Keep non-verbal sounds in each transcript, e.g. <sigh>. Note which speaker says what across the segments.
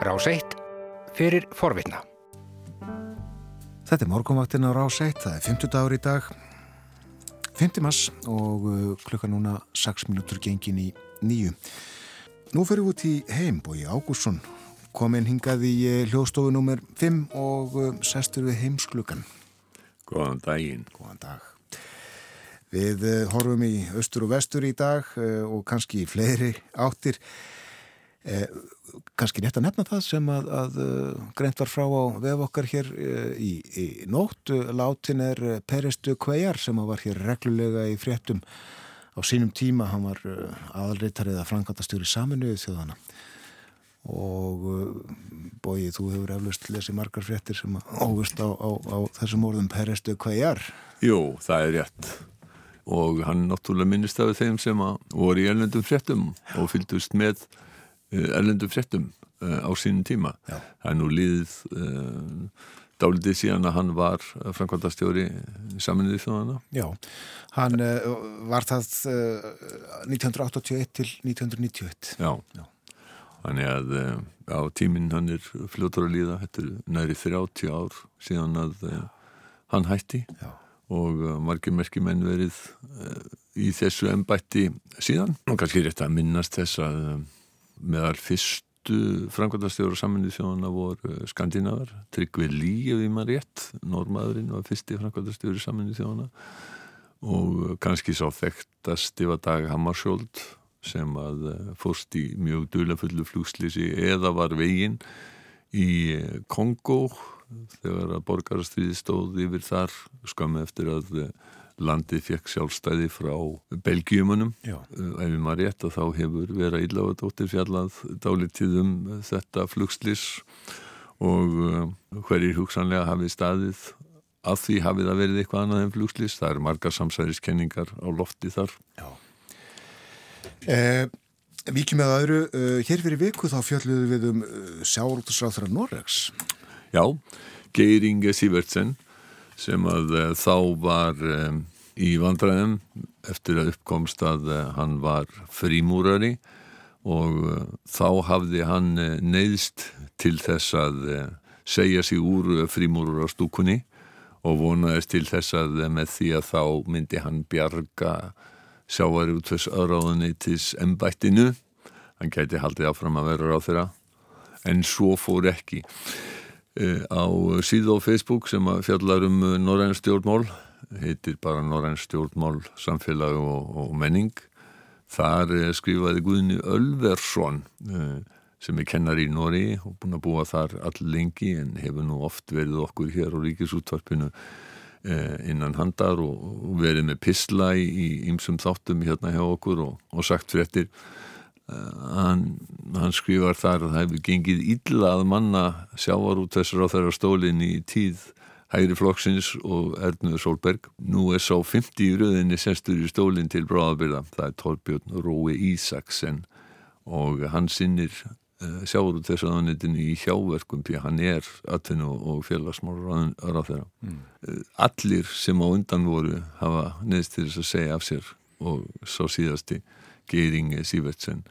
Speaker 1: Rás 1 fyrir forvitna.
Speaker 2: Þetta er morgunvaktin á Rás 1, það er 50 dagur í dag, 50 mass og uh, klukka núna 6 minútur gengin í nýju. Nú fyrir við út í heim, Bói Ágússon, komin hingað í uh, hljóðstofu nummer 5 og uh, sestur við heimsklukkan.
Speaker 3: Góðan daginn.
Speaker 2: Góðan dag. Við horfum í austur og vestur í dag og kannski í fleiri áttir. Eh, kannski rétt að nefna það sem að, að uh, greint var frá á vef okkar hér uh, í, í nótt. Látin er uh, Peristu Kvejar sem var hér reglulega í fréttum á sínum tíma, hann var uh, aðalriðtarið að frangandastjóri saminuðu þjóðana og bóið þú hefur eflust lesið margar fréttir sem ógust á, á, á þessum orðum Peristu Kvejar.
Speaker 3: Jú, það er rétt. Og hann náttúrulega minnist af þeim sem voru í elnendum fréttum og fylgdust með Eh, erlendu fréttum eh, á sínum tíma. Já. Það er nú líðið uh, dálitið síðan að hann var framkvæmdastjóri í saminuði þjóðana.
Speaker 2: Já, hann var það uh, 1981 til 1991.
Speaker 3: Já, Já. þannig að á tíminn hann er fljóttur að líða, þetta er næri 30 ár síðan að hann hætti Já. og margir merkir menn verið í þessu ennbætti síðan og kannski rétt að minnast þess að meðal fyrstu framkvæmdastjóru saminnið þjóðana voru skandinavar. Tryggvi Lí, ef ég maður rétt normaðurinn var fyrsti framkvæmdastjóru saminnið þjóðana og kannski sá þekktast yfir dag Hammarskjöld sem að eh, fórst í mjög dölafullu flúslýsi eða var veginn í eh, Kongo þegar að borgarastriði stóð yfir þar skömmu eftir að eh, landið fekk sjálfstæði frá Belgiumunum uh, ef maður rétt að þá hefur vera ílláðadóttir fjallað dálitið um þetta flugslis og uh, hverjir hugsanlega hafið staðið að því hafið það verið eitthvað annað en flugslis það eru margar samsæðiskenningar á lofti þar. Já.
Speaker 2: Eh, Víkjum með öðru uh, hér fyrir viku þá fjalluðu við um sjáróttisráþara Norregs
Speaker 3: Já, Geiringe Sivertsen sem að þá var um, í vandræðum eftir að uppkomst að uh, hann var frímúrari og uh, þá hafði hann neyðst til þess að segja sig úr frímúrarstúkunni og vonaðist til þess að með því að þá myndi hann bjarga sjáari út þess aðráðuneytis embættinu hann gæti haldið áfram að vera ráð þeirra en svo fór ekki. Eh, á síðu á Facebook sem fjallar um eh, Norræn stjórnmál heitir bara Norræn stjórnmál samfélag og, og menning. Þar eh, skrifaði Guðni Ölversson sem er kennar í Nóri og búin að búa þar all lengi en hefur nú oft verið okkur hér á ríkisútvarpinu innan handar og verið með pisla í ymsum þáttum hérna hjá okkur og, og sagt fréttir. Hann, hann skrifar þar að það hefur gengið illa að manna sjávar út þessar á þeirra stólinn í tíð hægri flokksins og Ernuður Solberg. Nú er sá 50 í röðinni senstur í stólinn til bráðabyrða. Það er Torbjörn Rói Ísaksen og hann sinnir uh, sjávar út þessar aðanitinni í hjáverkum því hann er atvinnu og félagsmólar á þeirra. Mm. Uh, allir sem á undan voru hafa neðst til þess að segja af sér og sá síðasti Geiring Sivertsen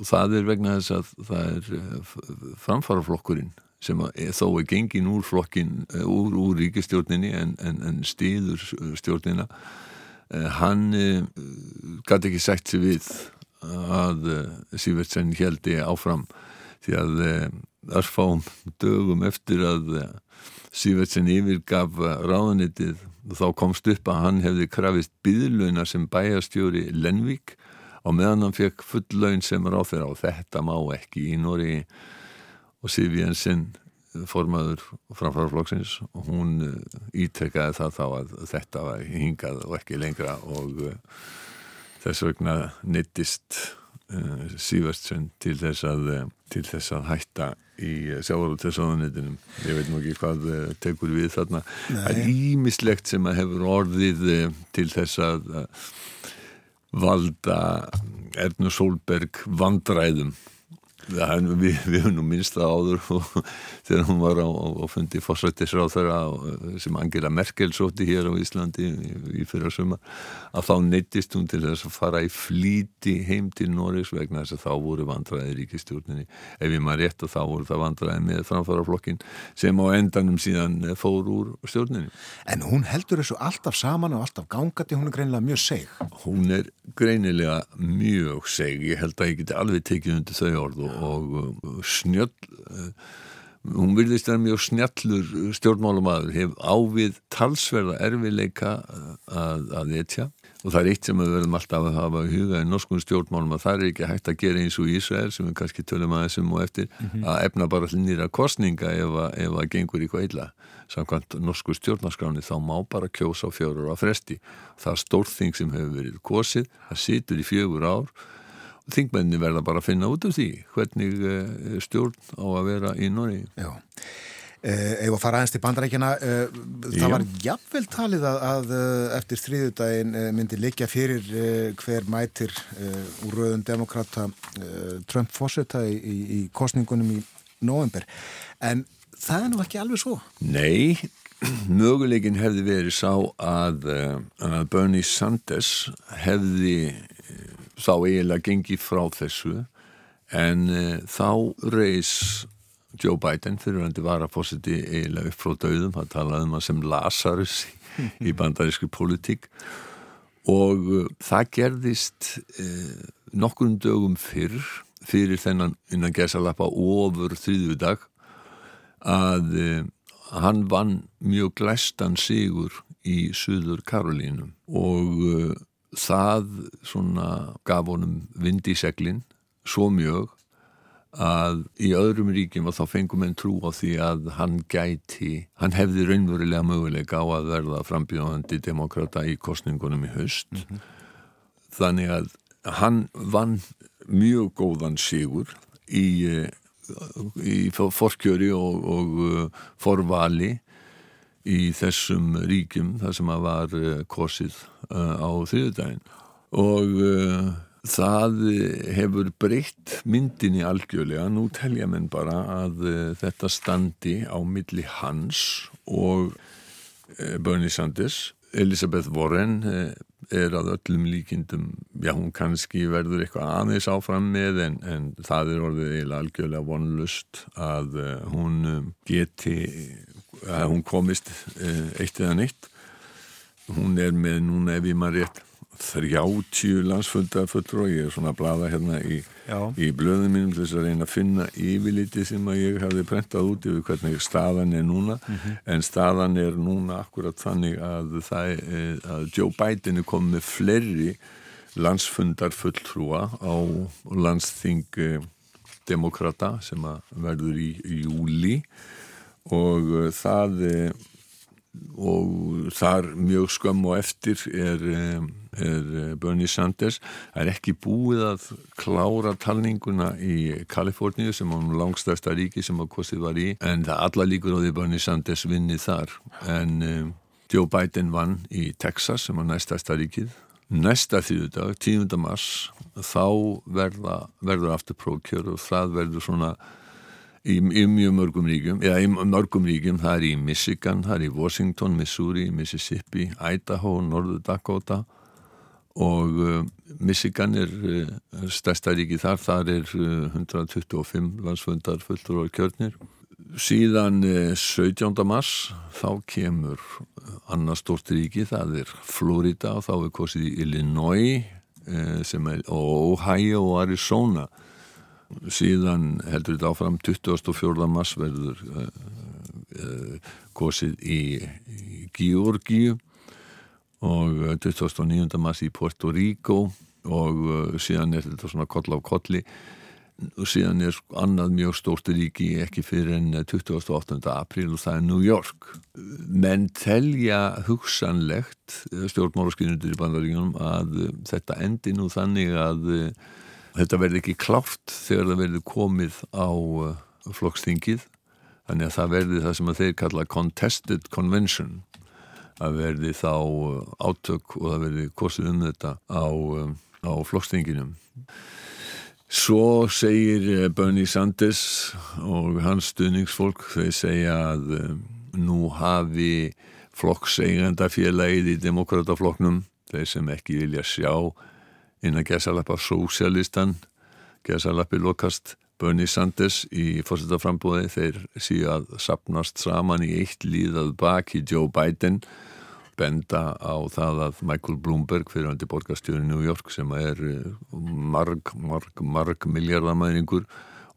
Speaker 3: og það er vegna þess að það er eh, framfaraflokkurinn sem þó er gengin úr flokkin eh, úr, úr ríkistjórninni en, en, en stjórnina eh, hann gæti ekki sagt sér við að Sivertsen heldi áfram því að örfám <laughs> dögum eftir að Sivertsen yfirgaf ráðanitið þá komst upp að hann hefði krafist byðluna sem bæjastjóri Lenvík og meðan hann fekk full laun sem ráð þeirra og þetta má ekki í Nóri og Siv Jensen formaður framfæraflokksins og hún eh, ítrekkaði það þá að þetta var hingað og ekki lengra og uh, þess vegna nittist uh, eh, Sývertsen til þess að til þess að hætta í sjávarútessáðanitinum ég veit nú ekki hvað tekur við þarna. Það er ímislegt sem að hefur orðið til þess að valda Ernu Solberg vandræðum Ja, við, við höfum nú minnst það áður <laughs> þegar hún var á, á fundi fórsættisráð þeirra sem Angela Merkel sóti hér á Íslandi í, í fyrra sumar að þá neittist hún til þess að fara í flíti heim til Norris vegna þess að þá voru vandraði ríkistjórninni ef ég maður rétt og þá voru það vandraði með framfæraflokkin sem á endanum síðan fór úr stjórninni.
Speaker 2: En hún heldur þessu alltaf saman og alltaf gangati, hún er greinilega mjög seg.
Speaker 3: Hún er greinilega mjög seg, ég held að ég geti alveg tekið undir þau orð og og snjöll eh, hún virðist að mjög snjallur stjórnmálumæður hef ávið talsverða erfileika eh, að, að etja. Og það er eitt sem við verðum alltaf að hafa í huga í norskun stjórnmálum að það er ekki hægt að gera eins og Ísrael sem við kannski tölum að þessum og eftir mm -hmm. að efna bara nýra kostninga ef að, ef að gengur eitthvað illa. Samkvæmt norsku stjórnarskráni þá má bara kjósa á fjörur á fresti. Það er stórþing sem hefur verið kosið það situr í fjögur ár þingmenni verða bara að finna út af því hvernig eh, stjórn á að vera í Nóri Já
Speaker 2: Ef að fara aðeins til bandrækjana, uh, það var jafnvel talið að, að eftir þrýðudaginn uh, myndi likja fyrir hver mætir úr rauðun demokrata Trump fósetta í, í, í kostningunum í november. En það er nú ekki alveg svo.
Speaker 3: Nei, <clears throat> möguleikin hefði verið sá að, að Bernie Sanders hefði þá eiginlega gengið frá þessu en uh, þá reys Joe Biden fyrir hann til varafósiti eiginlega upp frá döðum, hann talaði um hann sem Lazarus í bandarísku politík og uh, það gerðist uh, nokkur dögum fyrr fyrir þennan innan gerðsalappa ofur þrýðu dag að hann vann mjög glæstan sigur í Suður Karolínum og það svona gaf honum vind í seglinn svo mjög að í öðrum ríkjum og þá fengum enn trú á því að hann gæti, hann hefði raunverulega möguleika á að verða frambjóðandi demokrata í kostningunum í höst mm -hmm. þannig að hann vann mjög góðan sigur í, í forkjöri og, og uh, forvali í þessum ríkjum þar sem að var uh, kosið uh, á þriðudaginn og uh, það hefur breytt myndin í algjörlega. Nú telja menn bara að þetta standi á milli hans og Bernie Sanders Elisabeth Warren er að öllum líkindum já hún kannski verður eitthvað aðeins áfram með en, en það er orðið eiginlega algjörlega vonlust að hún geti að hún komist eh, eitt eða neitt. Hún er með núna ef ég maður rétt 30 landsföldafullur og ég er svona að blada hérna í, í blöðum mínum til þess að reyna að finna yfirliti sem að ég hafði prentað út yfir hvernig staðan er núna. Mm -hmm. en staðan er núna akkurat þannig að, það, að Joe Biden er komið með fleiri landsfundarfulltrúa á landsþing eh, demokrata sem að verður í, júli og uh, það uh, og þar mjög skömm og eftir er, um, er uh, Bernie Sanders er ekki búið að klára talninguna í Kaliforníu sem er langstæsta ríki sem að kostið var í en það alla líkur á því Bernie Sanders vinni þar en um, Joe Biden vann í Texas sem er næstæsta ríkið næsta þýðudag, 10. mars þá verða, verður aftur prókjör og það verður svona í, í mjög mörgum ríkjum eða í mörgum ríkjum, það er í Michigan það er í Washington, Missouri, Mississippi Idaho, Norður Dakota og uh, Michigan er uh, stærsta ríki þar þar er uh, 125 landsfundar fulltur og kjörnir síðan 17. Uh, mars þá kemur annars stort ríki, það er Florida og þá er kosið í Illinois uh, er, og Ohio og Arizona síðan heldur þetta áfram 24. mars verður uh, uh, kosið í, í Georgíu og 29. mars í Puerto Rico og síðan er þetta svona koll af kolli og síðan er annað mjög stórt ríki ekki fyrir enn 28. april og það er New York menn telja hugsanlegt stjórnmálaskynundur í bandaríunum að þetta endi nú þannig að þetta verði ekki klárt þegar það verði komið á uh, flokkstingið þannig að það verði það sem að þeir kalla contested convention að verði þá uh, átök og það verði kosið um þetta á, um, á flokkstinginum Svo segir eh, Bernie Sanders og hans stuðningsfólk, þau segja að um, nú hafi flokkseigandafélagið í demokrataflokknum, þeir sem ekki vilja sjá inn að gesalappa sósialistan, gesalappi lokast Bernie Sanders í fórsetaframbúði, þeir síu að sapnast saman í eitt líðað baki Joe Biden. Benda á það að Michael Bloomberg fyrir hundi borgastjóri New York sem er eh, marg, marg, marg miljardamæringur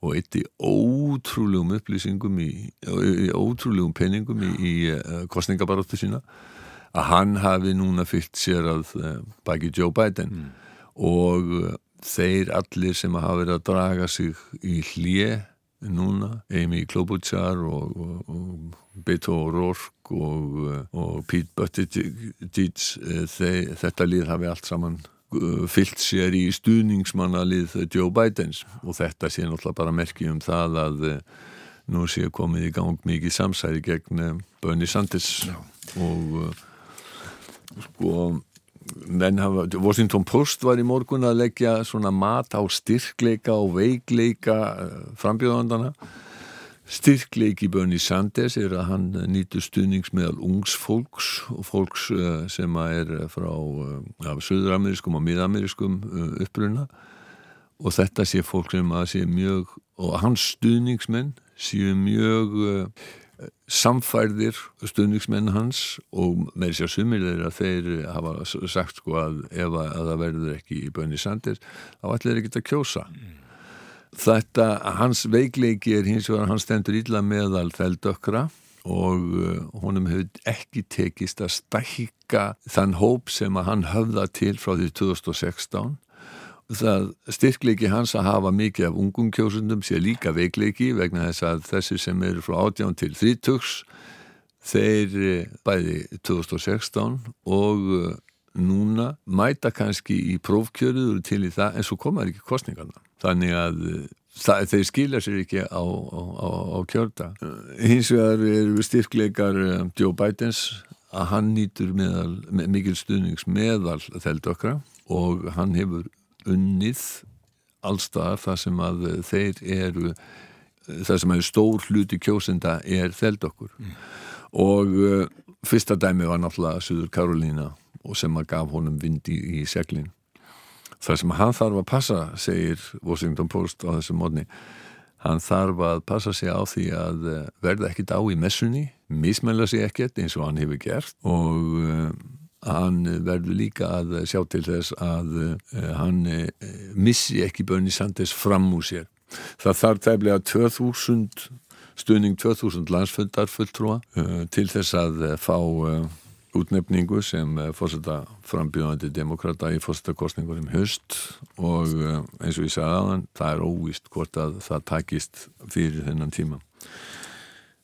Speaker 3: og eitt í ótrúlegum upplýsingum í, í ótrúlegum peningum í, í eh, kostningabaróttu sína að hann hafi núna fyllt sér að eh, baki Joe Biden. Mm. Og þeir allir sem hafa verið að draga sig í hlið núna, Amy Klobuchar og, og, og Beto O'Rourke og, og Pete Buttigieg þetta lið hafi allt saman fyllt sér í stuðningsmannalið Joe Bidens og þetta sé náttúrulega bara merkjum um það að nú sé komið í gang mikið samsæri gegn Bernie Sanders Já. og sko Hafa, Washington Post var í morgun að leggja svona mat á styrkleika og veikleika eh, frambjöðandana styrkleiki Bernie Sanders er að hann nýtur stuðnings meðal ungs fólks og fólks eh, sem er frá ja, söðuramerískum og miðamerískum eh, uppruna. Og þetta sé fólk sem að sé mjög og hans stuðningsmenn séu mjög samfærðir stuðningsmenn hans og með sér sumir þeirra þeir hafa sagt sko að ef að, að það verður ekki í bönni sandir þá ætlir ekki að kjósa mm. þetta, hans veikleiki er hins vegar hann stendur ílla meðal þeldökra og uh, honum hefur ekki tekist að stækka þann hóp sem að hann höfða til frá því 2016 það styrkleiki hans að hafa mikið af ungum kjósundum sé líka veikleiki vegna þess að þessi sem eru frá 18 til 30 þeir eh, bæði 2016 og eh, núna mæta kannski í prófkjöruður til í það en svo komaður ekki kostningarna þannig að eh, það, þeir skilja sér ekki á, á, á, á kjörda hins vegar eru styrkleikar Joe Bidens að hann nýtur meðal, mikil stuðnings meðal þeldokra og hann hefur unnið allstaðar þar sem að þeir eru þar sem að stór hluti kjósenda er þeld okkur mm. og uh, fyrsta dæmi var náttúrulega Suður Karolína og sem að gaf honum vindi í, í seglin þar sem hann þarf að passa segir Washington Post á þessu módni hann þarf að passa sig á því að uh, verða ekkit á í messunni mismæla sig ekkert eins og hann hefur gert og uh, hann verður líka að sjá til þess að uh, hann uh, missi ekki Bernie Sanders fram úr sér. Það þarf tæmlega 2000 stuðning 2000 landsfundar fulltrúa uh, til þess að fá útnefningu sem fórseta frambjöðandi demokrata í fórsetakostningur um höst og eins og ég sagði aðan, það er óvist hvort að það takist fyrir þennan tíma.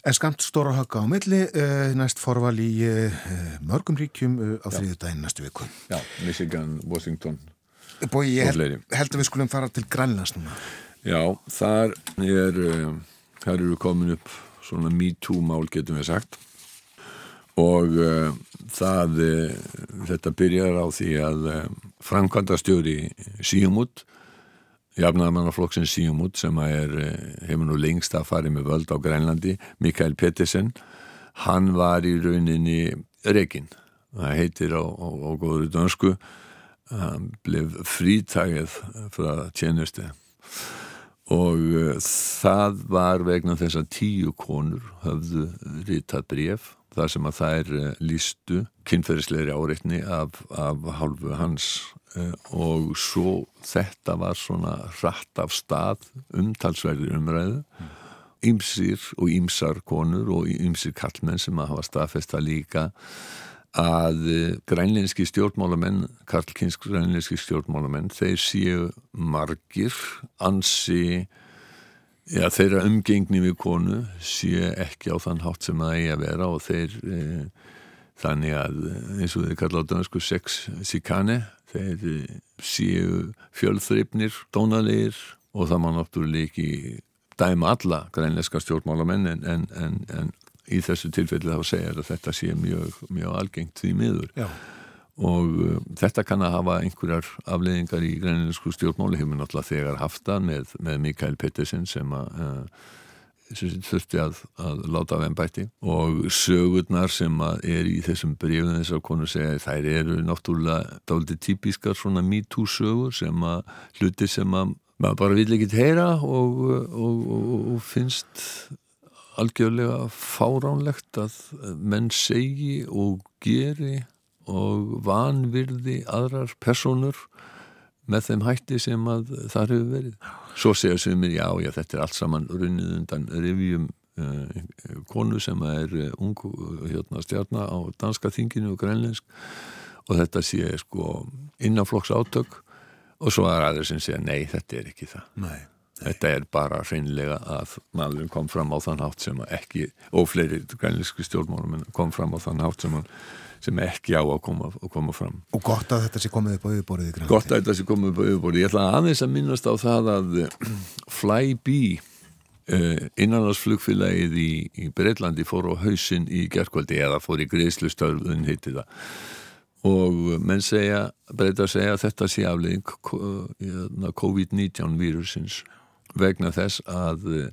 Speaker 2: En skamt stóra högga á milli, uh, næst forval í uh, mörgum ríkjum uh, á þriðu daginn næstu viku.
Speaker 3: Já, Michigan, Washington
Speaker 2: Bói, ég held, held að við skulum fara til Grænlands núna.
Speaker 3: Já, þar er, þar eru komin upp svona me too mál getum við sagt og það, þetta byrjar á því að framkvæmda stjóri síumút jafnaðamannaflokksinn Síumút sem er, eh, hefur nú lengst að fari með völd á Grænlandi, Mikael Pettersen hann var í rauninni Rekin, það heitir á, á, á góður dönsku hann blev frítagið frá tjenusti og uh, það var vegna þess að tíu konur höfðu ritað bref þar sem að þær lístu kynferðisleiri áreitni af, af hálfu hans. Eh, og svo þetta var svona hratt af stað umtalsverðir umræðu. Ymsir og ymsar konur og ymsir kallmenn sem að hafa staðfesta líka að eh, grænleinski stjórnmálamenn karlkinsk grænleinski stjórnmálamenn þeir séu margir ansi ja, þeirra umgengni við konu séu ekki á þann hátt sem það eigi að vera og þeir e, þannig að eins og þeir kalla á dansku sex sikane þeir eh, séu fjölþryfnir, dónalegir og það má náttúrulega ekki dæma alla grænleiska stjórnmálamenn en, en, en, en í þessu tilfelli þá segja að þetta sé mjög, mjög algengt því miður Já. og uh, þetta kann að hafa einhverjar afleðingar í grænleinsku stjórnmáli hefur náttúrulega þegar haft það með, með Mikael Pettersen sem að uh, þurfti að, að láta af ennbætti og sögurnar sem er í þessum brefum þess að konu segja þær eru náttúrulega dálítið típiskar svona MeToo sögur sem að hluti sem að maður bara vil ekki heyra og, og, og, og finnst algjörlega fáránlegt að menn segi og geri og vanvirði aðrar personur með þeim hætti sem að það hefur verið. Svo segja sumir, já, já, þetta er allt saman runnið undan revjum uh, konu sem er uh, ung hérna, stjarnar á danska þinginu og grænlensk og þetta sé sko innanflokks átök og svo er aðeins sem segja, nei, þetta er ekki það.
Speaker 2: Nei.
Speaker 3: Þetta er bara hreinlega að maðurinn kom fram á þann hátt sem ekki, og fleiri grænlíski stjórnmálum kom fram á þann hátt sem, sem ekki á að koma, að koma fram.
Speaker 2: Og gott að þetta sé komið upp á yfirborðið.
Speaker 3: Gott að þetta sé komið upp á yfirborðið. Ég ætla aðeins að minnast á það að Flybe uh, innanlandsflugfélagið í, í Breitlandi fór á hausin í gerðkvöldi eða fór í greiðslustöðun heiti það og menn segja, breyta að segja að þetta sé aflegging hérna, COVID-19 vírusins vegna þess að eh,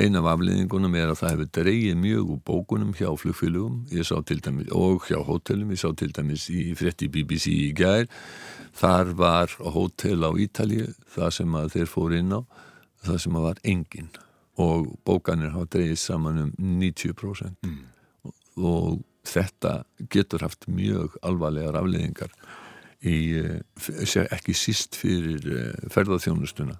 Speaker 3: eina af afleðingunum er að það hefur dreyið mjög úr bókunum hjá flugfélugum dæmis, og hjá hótelum, ég sá til dæmis í frétti BBC í gær. Þar var hótel á Ítalið það sem að þeir fór inn á það sem að var engin og bókanir hafa dreyið saman um 90% mm. og þetta getur haft mjög alvarlegar afleðingar í, eh, ekki síst fyrir eh, ferðarþjónustuna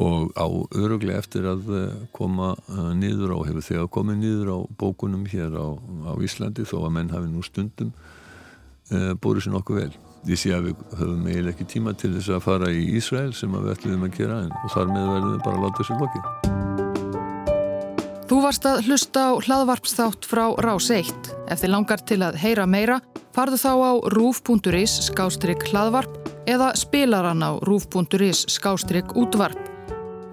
Speaker 3: og á öruglega eftir að eh, koma eh, niður á, hefur þegar komið niður á bókunum hér á, á Íslandi þó að menn hafi nú stundum e, búið sér nokkuð vel. Ég sé að við höfum eiginlega ekki tíma til þess að fara í Ísrael sem við ætlum að gera en og þar með verðum við bara að láta þessu lokið.
Speaker 4: Þú varst að hlusta á hlaðvarpsþátt frá Rás 1. Ef þið langar til að heyra meira, farðu þá á rúf.is skástrygg hlaðvarp eða spilaran á rúf.is skástrygg útvarp.